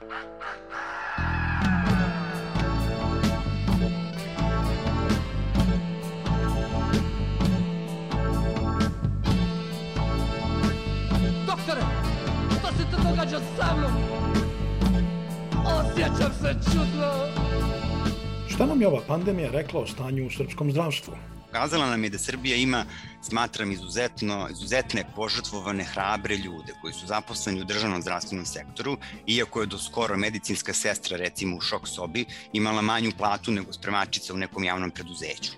Doktore, šta se to događa sa mnom? Osjećam se čudno. Šta nam je ova pandemija rekla o stanju u srpskom zdravstvu? Pokazala nam je da Srbija ima, smatram, izuzetno, izuzetne požrtvovane, hrabre ljude koji su zaposleni u državnom zdravstvenom sektoru, iako je do skoro medicinska sestra, recimo u šok sobi, imala manju platu nego spremačica u nekom javnom preduzeću.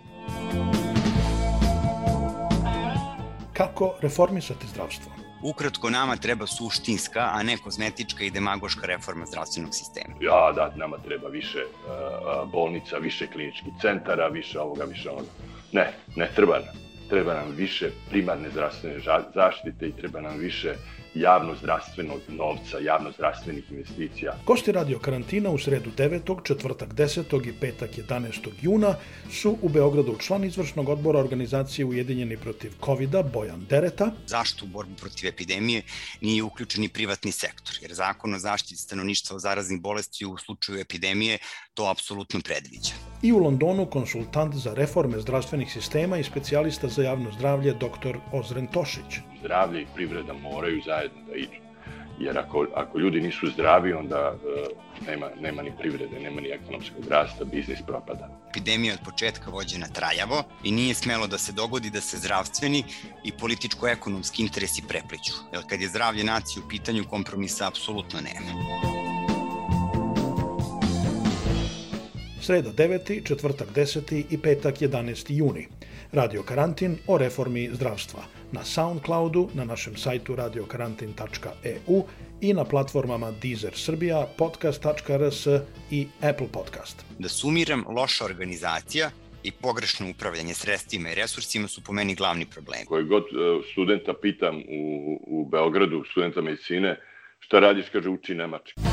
Kako reformisati zdravstvo? Ukratko, nama treba suštinska, a ne kozmetička i demagoška reforma zdravstvenog sistema. Ja, da, nama treba više uh, bolnica, više kliničkih centara, više ovoga, više onoga. Ne, ne treba nam. Treba nam više primarne zdravstvene zaštite i treba nam više javno-zdravstvenog novca, javno-zdravstvenih investicija. Gosti radio karantina u sredu 9., četvrtak 10. i petak 11. juna su u Beogradu član izvršnog odbora organizacije Ujedinjeni protiv covid Bojan Dereta. Zašto u borbu protiv epidemije nije uključen i privatni sektor? Jer zakon o zaštiti stanovništva od zaraznih bolesti u slučaju epidemije to apsolutno predviđa. I u Londonu konsultant za reforme zdravstvenih sistema i specijalista za javno zdravlje dr. Ozren Tošić. Zdravlje i privreda moraju zajedno da idu. Jer ako, ako ljudi nisu zdravi, onda uh, nema, nema ni privrede, nema ni ekonomskog rasta, biznis propada. Epidemija od početka vođena trajavo i nije smelo da se dogodi da se zdravstveni i političko-ekonomski interesi prepliću. Jer kad je zdravlje nacije u pitanju, kompromisa apsolutno nema. Sreda 9. četvrtak 10. i petak 11. juni. Radio Karantin o reformi zdravstva na Soundcloudu, na našem sajtu radiokarantin.eu i na platformama Deezer Srbija, podcast.rs i Apple Podcast. Da sumiram, loša organizacija i pogrešno upravljanje sredstvima i resursima su po meni glavni problemi. Koji god e, studenta pitam u, u Beogradu, studenta medicine, šta radiš, kaže uči nemački.